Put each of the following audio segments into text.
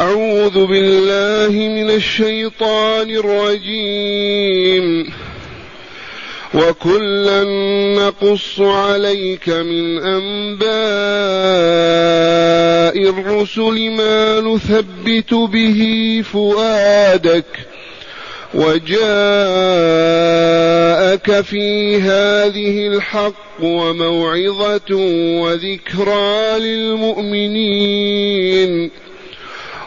أعوذ بالله من الشيطان الرجيم. وكلا نقص عليك من أنباء الرسل ما نثبت به فؤادك وجاءك في هذه الحق وموعظة وذكرى للمؤمنين.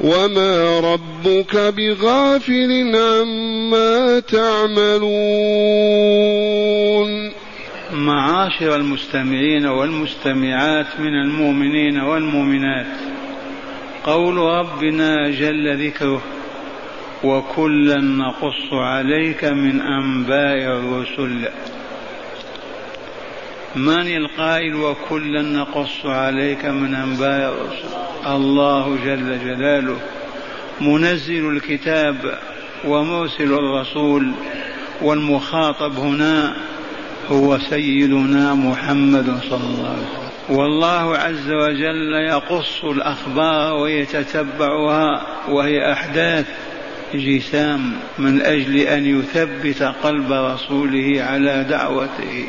وما ربك بغافل عما تعملون معاشر المستمعين والمستمعات من المؤمنين والمؤمنات. قول ربنا جل ذكره وكلا نقص عليك من أنباء الرسل. من القائل وكلا نقص عليك من أنباء الرسل. الله جل جلاله منزل الكتاب ومرسل الرسول والمخاطب هنا هو سيدنا محمد صلى الله عليه وسلم. والله عز وجل يقص الأخبار ويتتبعها وهي أحداث جسام من أجل أن يثبت قلب رسوله على دعوته.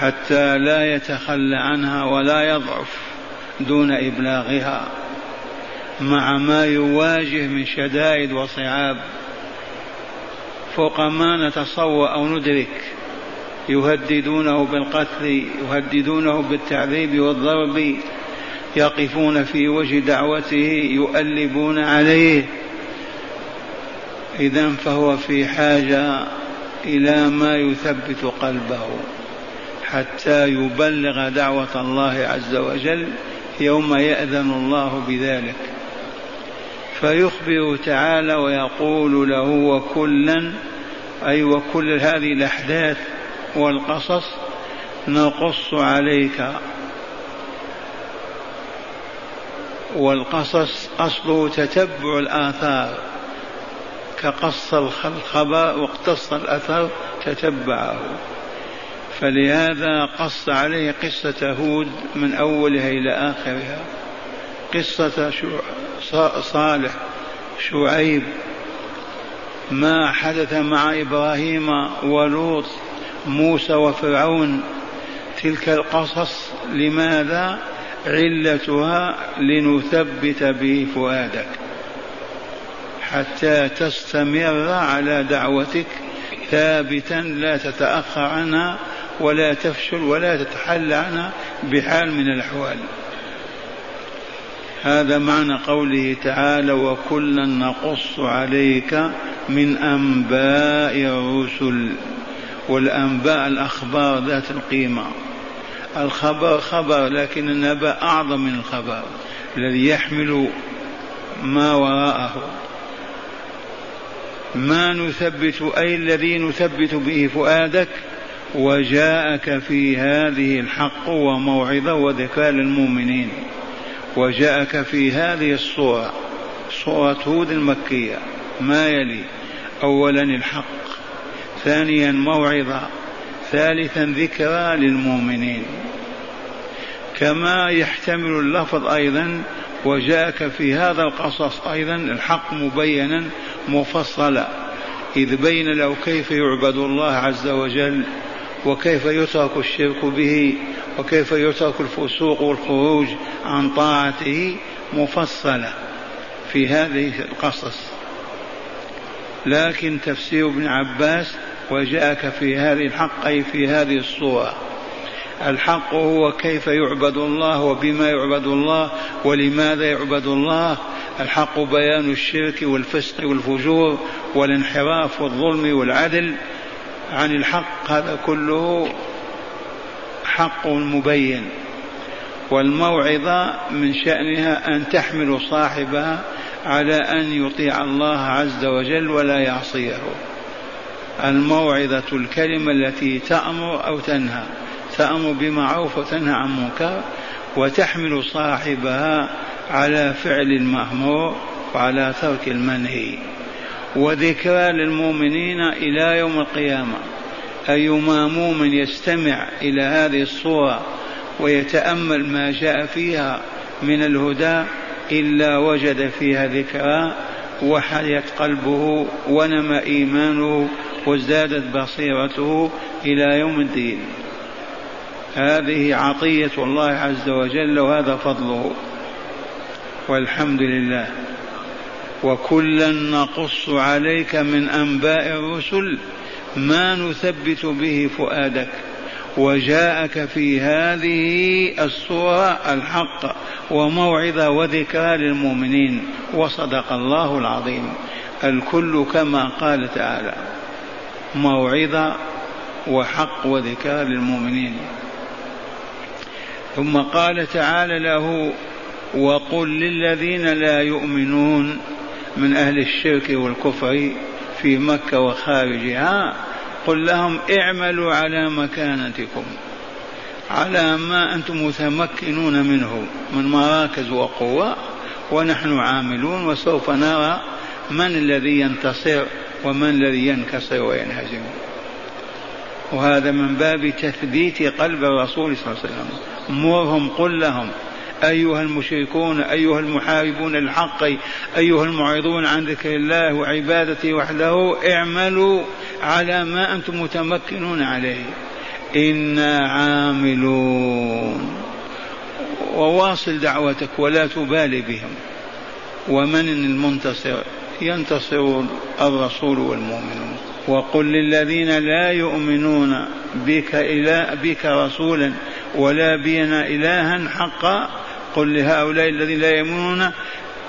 حتى لا يتخلى عنها ولا يضعف دون إبلاغها مع ما يواجه من شدائد وصعاب. فوق ما نتصور أو ندرك يهددونه بالقتل يهددونه بالتعذيب والضرب يقفون في وجه دعوته يؤلبون عليه. إذا فهو في حاجة إلى ما يثبت قلبه. حتى يبلغ دعوة الله عز وجل يوم يأذن الله بذلك. فيخبر تعالى ويقول له وكلا أي وكل هذه الأحداث والقصص نقص عليك. والقصص أصله تتبع الآثار. كقص الخبر واقتص الأثر تتبعه. فلهذا قص عليه قصة هود من أولها إلى آخرها. قصة صالح شعيب ما حدث مع إبراهيم ولوط موسى وفرعون. تلك القصص لماذا؟ علتها لنثبت به فؤادك. حتى تستمر على دعوتك ثابتا لا تتأخر عنها ولا تفشل ولا تتحل عنها بحال من الأحوال. هذا معنى قوله تعالى وكلا نقص عليك من أنباء الرسل. والأنباء الأخبار ذات القيمة. الخبر خبر لكن النبأ أعظم من الخبر الذي يحمل ما وراءه. ما نثبت أي الذي نثبت به فؤادك؟ وجاءك في هذه الحق وموعظة وذكاء للمؤمنين. وجاءك في هذه الصورة صورة هود المكية ما يلي؟ أولا الحق ثانيا موعظة ثالثا ذكرى للمؤمنين. كما يحتمل اللفظ أيضا وجاءك في هذا القصص أيضا الحق مبينا مفصلا إذ بين له كيف يعبد الله عز وجل وكيف يترك الشرك به وكيف يترك الفسوق والخروج عن طاعته مفصلة في هذه القصص. لكن تفسير ابن عباس وجاءك في هذه الحق أي في هذه الصورة. الحق هو كيف يعبد الله وبما يعبد الله ولماذا يعبد الله. الحق بيان الشرك والفسق والفجور والانحراف والظلم والعدل. عن الحق هذا كله حق مبين. والموعظة من شأنها أن تحمل صاحبها على أن يطيع الله عز وجل ولا يعصيه. الموعظة الكلمة التي تأمر أو تنهى. تأمر بمعروف وتنهى عن منكر. وتحمل صاحبها على فعل المأمور وعلى ترك المنهي. وذكرى للمؤمنين إلى يوم القيامة. أيما مؤمن يستمع إلى هذه الصورة ويتأمل ما جاء فيها من الهدى إلا وجد فيها ذكرى وحيت قلبه ونمى إيمانه وازدادت بصيرته إلى يوم الدين. هذه عطية الله عز وجل وهذا فضله. والحمد لله. وكلا نقص عليك من أنباء الرسل ما نثبت به فؤادك وجاءك في هذه الصورة الحق وموعظة وذكرى للمؤمنين وصدق الله العظيم. الكل كما قال تعالى موعظة وحق وذكرى للمؤمنين. ثم قال تعالى له وقل للذين لا يؤمنون من أهل الشرك والكفر في مكة وخارجها قل لهم اعملوا على مكانتكم على ما أنتم متمكنون منه من مراكز وقوة ونحن عاملون وسوف نرى من الذي ينتصر ومن الذي ينكسر وينهزم. وهذا من باب تثبيت قلب الرسول صلى الله عليه وسلم. مرهم قل لهم. أيها المشركون أيها المحاربون الحق أيها المعرضون عن ذكر الله وعبادته وحده اعملوا على ما أنتم متمكنون عليه. إنا عاملون. وواصل دعوتك ولا تبالي بهم. ومن المنتصر؟ ينتصر الرسول والمؤمنون. وقل للذين لا يؤمنون بك إله بك رسولا ولا بنا إلها حقا قل لهؤلاء الذين لا يؤمنون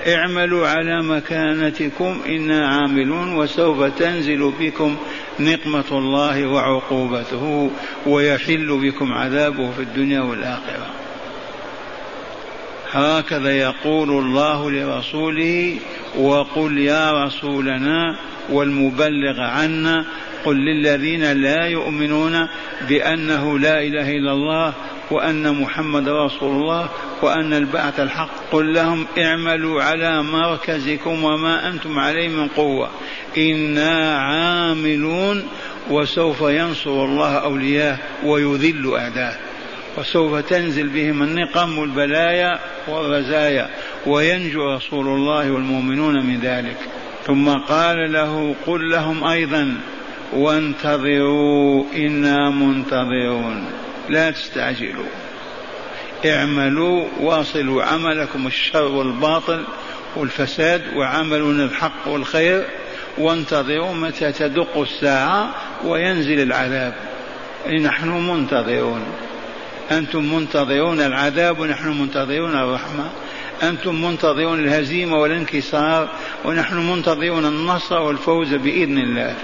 اعملوا على مكانتكم إنا عاملون وسوف تنزل بكم نقمة الله وعقوبته ويحل بكم عذابه في الدنيا والآخرة. هكذا يقول الله لرسوله وقل يا رسولنا والمبلغ عنا قل للذين لا يؤمنون بأنه لا إله إلا الله وأن محمد رسول الله وأن البعث الحق. قل لهم اعملوا على مركزكم وما أنتم عليه من قوة. إنا عاملون وسوف ينصر الله أولياءه ويذل أعداءه. وسوف تنزل بهم النقم والبلايا والرزايا. وينجو رسول الله والمؤمنون من ذلك. ثم قال له قل لهم أيضا. وانتظروا إنا منتظرون. لا تستعجلوا. اعملوا واصلوا عملكم الشر والباطل والفساد وعملنا الحق والخير وانتظروا متى تدق الساعة وينزل العذاب. نحن منتظرون. أنتم منتظرون العذاب ونحن منتظرون الرحمة. أنتم منتظرون الهزيمة والانكسار ونحن منتظرون النصر والفوز بإذن الله.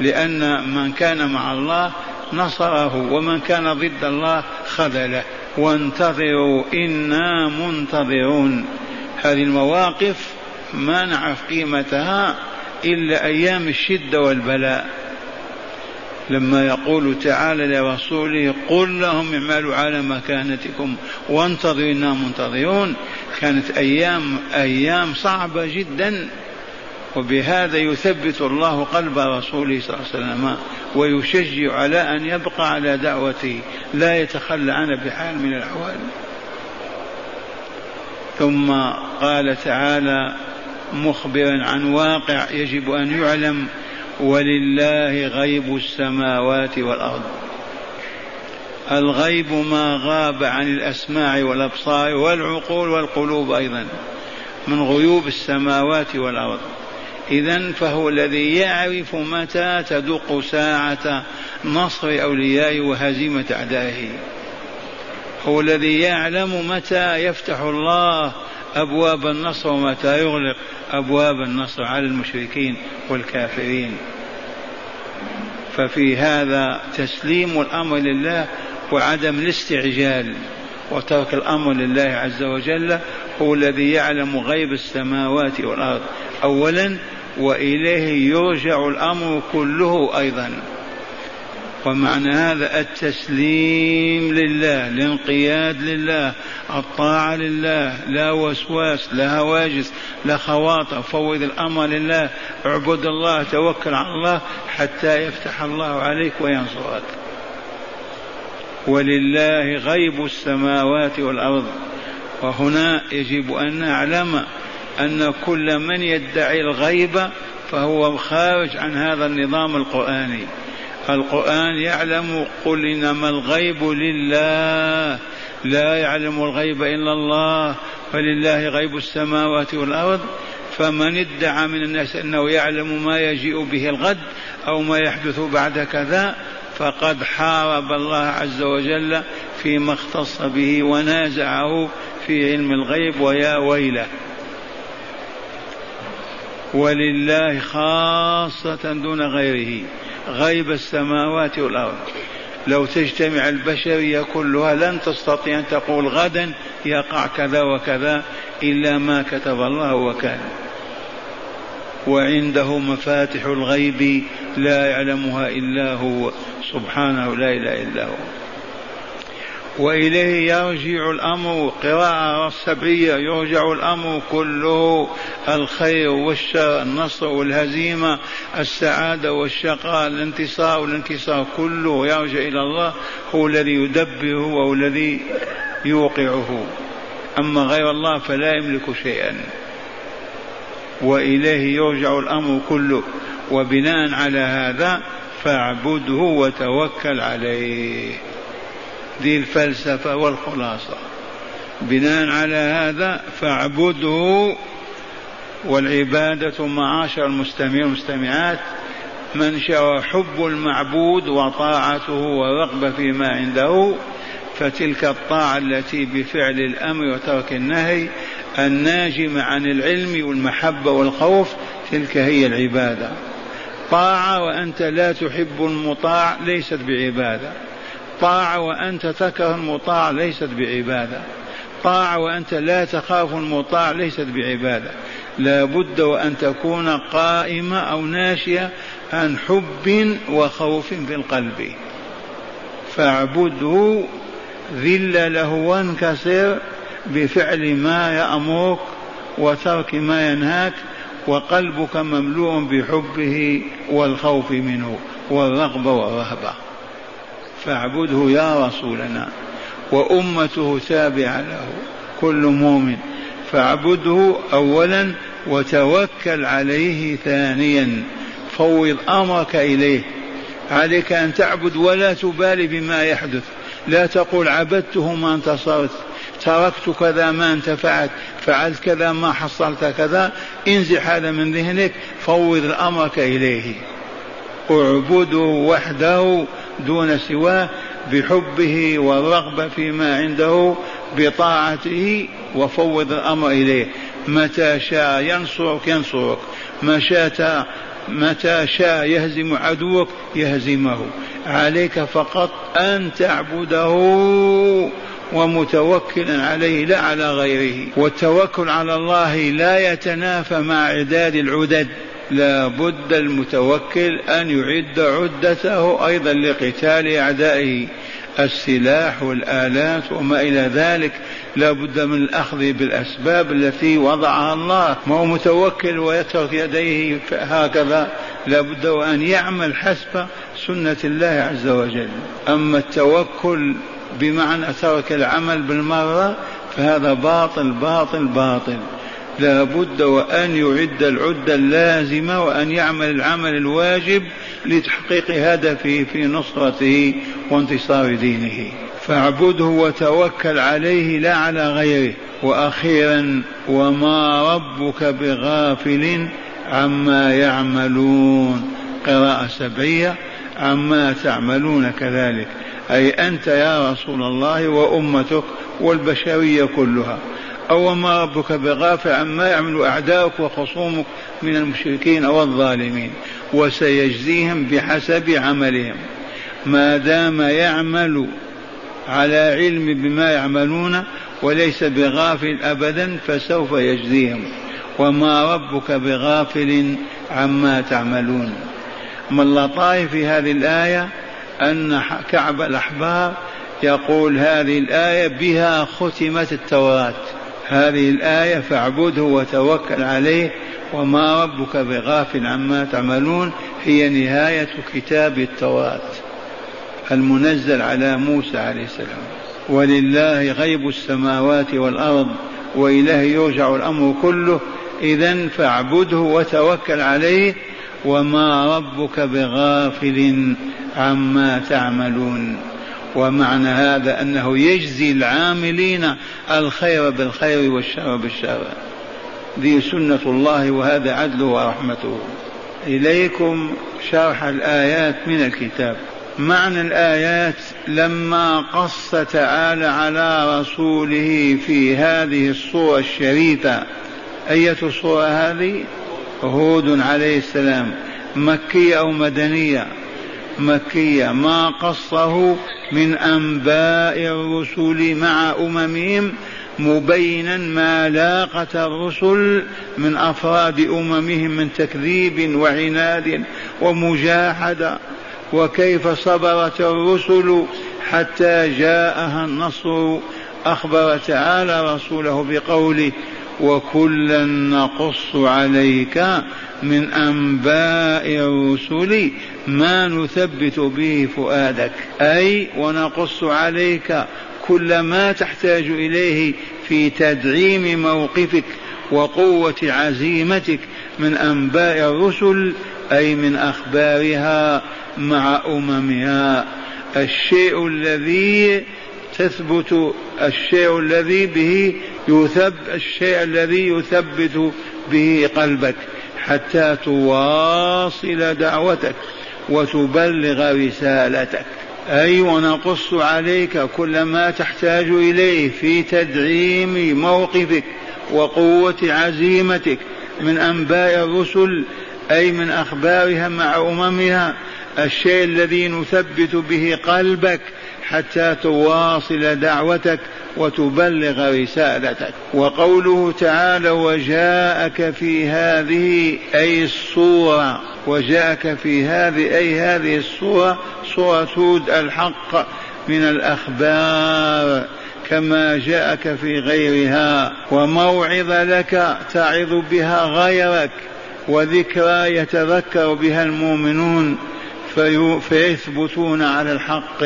لأن من كان مع الله نصره ومن كان ضد الله خذله. وانتظروا إنا منتظرون. هذه المواقف ما نعرف قيمتها إلا أيام الشدة والبلاء. لما يقول تعالى لرسوله قل لهم اعملوا على مكانتكم وانتظروا إنا منتظرون. كانت أيام أيام صعبة جدا. وبهذا يثبت الله قلب رسوله صلى الله عليه وسلم ويشجع على أن يبقى على دعوته لا يتخلى عنها بحال من الأحوال. ثم قال تعالى مخبرا عن واقع يجب أن يعلم ولله غيب السماوات والأرض. الغيب ما غاب عن الأسماع والأبصار والعقول والقلوب أيضا من غيوب السماوات والأرض. إذا فهو الذي يعرف متى تدق ساعة نصر أوليائه وهزيمة أعدائه. هو الذي يعلم متى يفتح الله أبواب النصر ومتى يغلق أبواب النصر على المشركين والكافرين. ففي هذا تسليم الأمر لله وعدم الاستعجال وترك الأمر لله عز وجل هو الذي يعلم غيب السماوات والأرض. أولا وإليه يرجع الأمر كله أيضا. ومعنى هذا التسليم لله الانقياد لله الطاعة لله لا وسواس لا هواجس لا خواطر. فوض الأمر لله اعبد الله توكل على الله حتى يفتح الله عليك وينصرك. ولله غيب السماوات والأرض. وهنا يجب أن نعلم أن كل من يدعي الغيب فهو خارج عن هذا النظام القرآني. القرآن يعلم قل إنما الغيب لله. لا يعلم الغيب إلا الله فلله غيب السماوات والأرض. فمن ادعى من الناس أنه يعلم ما يجيء به الغد أو ما يحدث بعد كذا فقد حارب الله عز وجل فيما اختص به ونازعه في علم الغيب ويا ويله. ولله خاصة دون غيره غيب السماوات والأرض. لو تجتمع البشرية كلها لن تستطيع أن تقول غدا يقع كذا وكذا إلا ما كتب الله وكان. وعنده مفاتح الغيب لا يعلمها إلا هو سبحانه لا إله إلا هو. وإليه يرجع الأمر قراءة السبعية يرجع الأمر كله الخير والشر النصر والهزيمة السعادة والشقاء الانتصار والانكسار كله يرجع إلى الله هو الذي يدبره وهو الذي يوقعه. أما غير الله فلا يملك شيئا. وإليه يرجع الأمر كله. وبناء على هذا فاعبده وتوكل عليه. دي الفلسفة والخلاصة. بناء على هذا فاعبده والعبادة معاشر المستمعين والمستمعات منشأ حب المعبود وطاعته والرغبة فيما عنده فتلك الطاعة التي بفعل الأمر وترك النهي الناجمة عن العلم والمحبة والخوف تلك هي العبادة. طاعة وأنت لا تحب المطاع ليست بعبادة. طاعة وأنت تكره المطاع ليست بعبادة. طاعة وأنت لا تخاف المطاع ليست بعبادة. لا بد وأن تكون قائمة أو ناشئة عن حب وخوف في القلب فاعبده ذل له وانكسر بفعل ما يأمرك وترك ما ينهاك وقلبك مملوء بحبه والخوف منه والرغبة والرهبة. فاعبده يا رسولنا. وأمته تابعة له. كل مؤمن. فاعبده أولا وتوكل عليه ثانيا. فوض أمرك إليه. عليك أن تعبد ولا تبالي بما يحدث. لا تقول عبدته ما انتصرت تركت كذا ما انتفعت فعلت كذا ما حصلت كذا. انزح هذا من ذهنك. فوض أمرك إليه. اعبده وحده دون سواه بحبه والرغبة فيما عنده بطاعته وفوض الأمر إليه. متى شاء ينصرك ينصرك. مشات متى شاء يهزم عدوك يهزمه. عليك فقط أن تعبده ومتوكلا عليه لا على غيره. والتوكل على الله لا يتنافى مع عداد العدد. لا بد المتوكل أن يعد عدته أيضا لقتال أعدائه. السلاح والآلات وما إلى ذلك. لا بد من الأخذ بالأسباب التي وضعها الله. ما هو متوكل ويترك يديه هكذا. لا بد وأن يعمل حسب سنة الله عز وجل. أما التوكل بمعنى ترك العمل بالمرة فهذا باطل باطل باطل. لا بد وأن يعد العدة اللازمة وأن يعمل العمل الواجب لتحقيق هدفه في نصرته وانتصار دينه. فاعبده وتوكل عليه لا على غيره. وأخيرا وما ربك بغافل عما يعملون. قراءة سبعية. عما تعملون كذلك. أي أنت يا رسول الله وأمتك والبشرية كلها. أو ما ربك بغافل عما يعمل أعداؤك وخصومك من المشركين والظالمين وسيجزيهم بحسب عملهم. ما دام يعمل على علم بما يعملون وليس بغافل أبدا فسوف يجزيهم. وما ربك بغافل عما تعملون. من لطائف في هذه الآية؟ أن كعب الأحبار يقول هذه الآية بها ختمت التوراة. هذه الآية فاعبده وتوكل عليه وما ربك بغافل عما تعملون هي نهاية كتاب التوراة المنزل على موسى عليه السلام. ولله غيب السماوات والأرض وإليه يرجع الأمر كله. إذا فاعبده وتوكل عليه وما ربك بغافل عما تعملون. ومعنى هذا أنه يجزي العاملين الخير بالخير والشر بالشر. ذي سنة الله وهذا عدله ورحمته. إليكم شرح الآيات من الكتاب. معنى الآيات لما قص تعالى على رسوله في هذه الصورة الشريفة. أية صورة هذه؟ هود عليه السلام. مكية أو مدنية. مكية ما قصه من أنباء الرسل مع أممهم مبينا ما لاقت الرسل من أفراد أممهم من تكذيب وعناد ومجاحدة وكيف صبرت الرسل حتى جاءها النصر أخبر تعالى رسوله بقوله وكلا نقص عليك من أنباء الرسل ما نثبت به فؤادك. أي ونقص عليك كل ما تحتاج إليه في تدعيم موقفك وقوة عزيمتك من أنباء الرسل أي من أخبارها مع أممها. الشيء الذي تثبت الشيء الذي به يثب الشيء الذي يثبت به قلبك حتى تواصل دعوتك وتبلغ رسالتك. أي ونقص عليك كل ما تحتاج إليه في تدعيم موقفك وقوة عزيمتك من أنباء الرسل أي من أخبارها مع أممها. الشيء الذي نثبت به قلبك حتى تواصل دعوتك وتبلغ رسالتك. وقوله تعالى وجاءك في هذه أي الصورة. وجاءك في هذه أي هذه الصورة صورة هود الحق من الأخبار. كما جاءك في غيرها وموعظة لك تعظ بها غيرك وذكرى يتذكر بها المؤمنون فيثبتون على الحق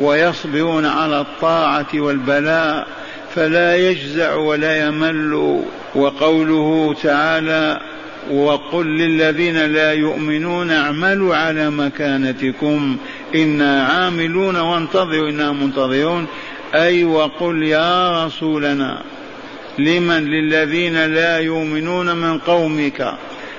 ويصبرون على الطاعة والبلاء فلا يجزع ولا يمل. وقوله تعالى وقل للذين لا يؤمنون اعملوا على مكانتكم أنا عاملون وانتظروا أنا منتظرون. أي وقل يا رسولنا لمن للذين لا يؤمنون من قومك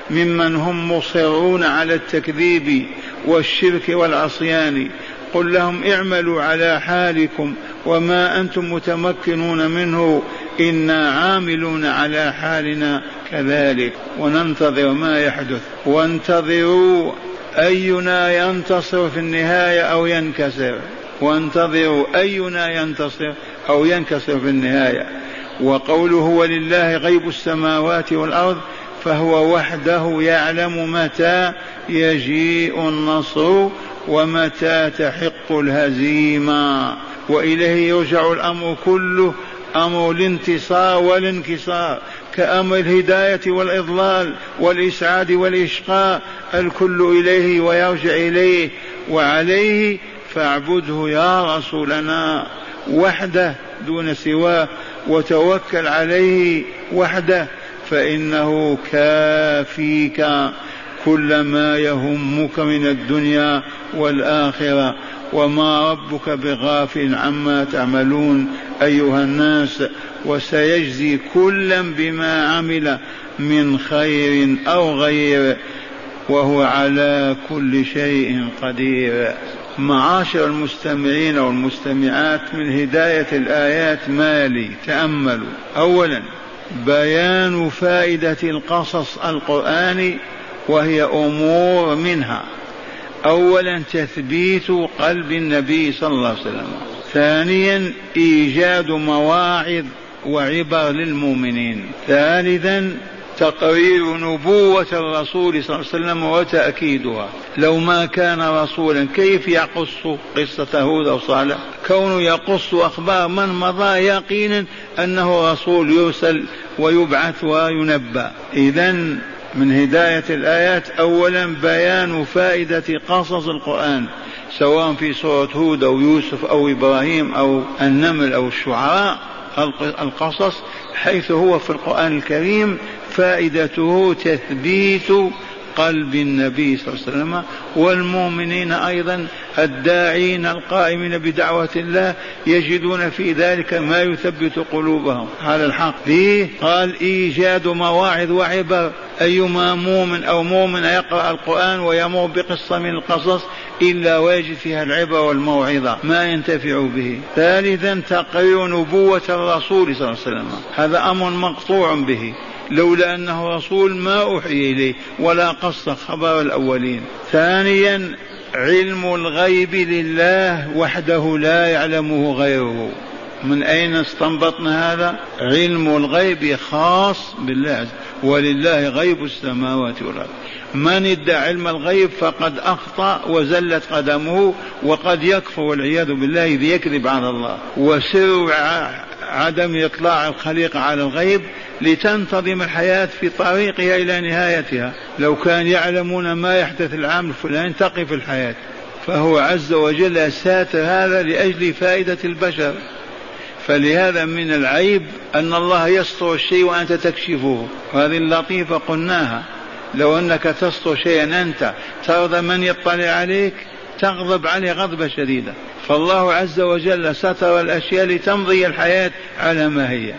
ممن هم مصرون على التكذيب والشرك والعصيان قل لهم اعملوا على حالكم وما أنتم متمكنون منه إنا عاملون على حالنا كذلك وننتظر ما يحدث وانتظروا أينا ينتصر في النهاية أو ينكسر وانتظروا أينا ينتصر أو ينكسر في النهاية وقوله ولله غيب السماوات والأرض فهو وحده يعلم متى يجيء النصر ومتى تحق الهزيمة؟ وإليه يرجع الأمر كله أمر الانتصار والانكسار كأمر الهداية والإضلال والإسعاد والإشقاء الكل إليه ويرجع إليه وعليه فاعبده يا رسولنا وحده دون سواه وتوكل عليه وحده فإنه كافيك. كل ما يهمك من الدنيا والآخرة. وما ربك بغافل عما تعملون أيها الناس. وسيجزي كلا بما عمل من خير أو غير. وهو على كل شيء قدير. معاشر المستمعين والمستمعات من هداية الآيات مالي تأملوا. أولا بيان فائدة القصص القرآني وهي أمور منها. اولا تثبيت قلب النبي صلى الله عليه وسلم. ثانيا إيجاد مواعظ وعبر للمؤمنين. ثالثا تقرير نبوة الرسول صلى الله عليه وسلم وتأكيدها. لو ما كان رسولا كيف يقص قصة هود أو صالح؟ كونه يقص أخبار من مضى يقينا أنه رسول يرسل ويبعث وينبأ. إذا من هداية الآيات أولا بيان فائدة قصص القرآن سواء في سورة هود أو يوسف أو إبراهيم أو النمل أو الشعراء القصص حيث هو في القرآن الكريم فائدته تثبيت قلب النبي صلى الله عليه وسلم والمؤمنين أيضا الداعين القائمين بدعوة الله يجدون في ذلك ما يثبت قلوبهم. على الحق. ليه قال إيجاد مواعظ وعبر. أيما مؤمن أو مؤمن يقرأ القرآن ويمر بقصة من القصص إلا ويجد فيها العبر والموعظة. ما ينتفع به. ثالثا تقرير نبوة الرسول صلى الله عليه وسلم. هذا أمر مقطوع به. لولا أنه رسول ما أوحي إليه ولا قص خبر الأولين. ثانيا علم الغيب لله وحده لا يعلمه غيره. من أين استنبطنا هذا؟ علم الغيب خاص بالله ولله غيب السماوات والأرض. من ادعى علم الغيب فقد أخطأ وزلت قدمه وقد يكفر والعياذ بالله إذ يكذب على الله. وسر عدم إطلاع الخليقة على الغيب لتنتظم الحياة في طريقها إلى نهايتها. لو كان يعلمون ما يحدث العام الفلاني تقف الحياة. فهو عز وجل ساتر هذا لأجل فائدة البشر. فلهذا من العيب أن الله يستر الشيء وأنت تكشفه. وهذه اللطيفة قلناها. لو أنك تستر شيئا أنت ترضى من يطلع عليك؟ تغضب عليه غضبة شديدة. فالله عز وجل ستر الأشياء لتمضي الحياة على ما هي.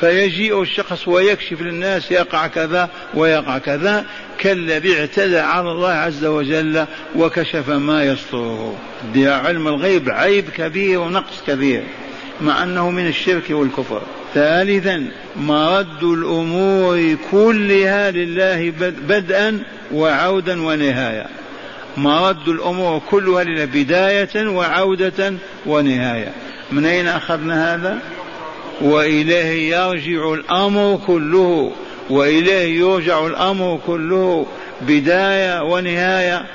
فيجيء الشخص ويكشف للناس يقع كذا ويقع كذا. كالذي اعتدى على الله عز وجل وكشف ما يستره. علم الغيب عيب كبير ونقص كبير. مع أنه من الشرك والكفر. ثالثا مرد الأمور كلها لله بدءا وعودا ونهايه مرد الأمور كلها لله بدايه وعوده ونهايه. من أين أخذنا هذا؟ وإليه يرجع الأمر كله. وإليه يرجع الأمر كله. بداية ونهاية.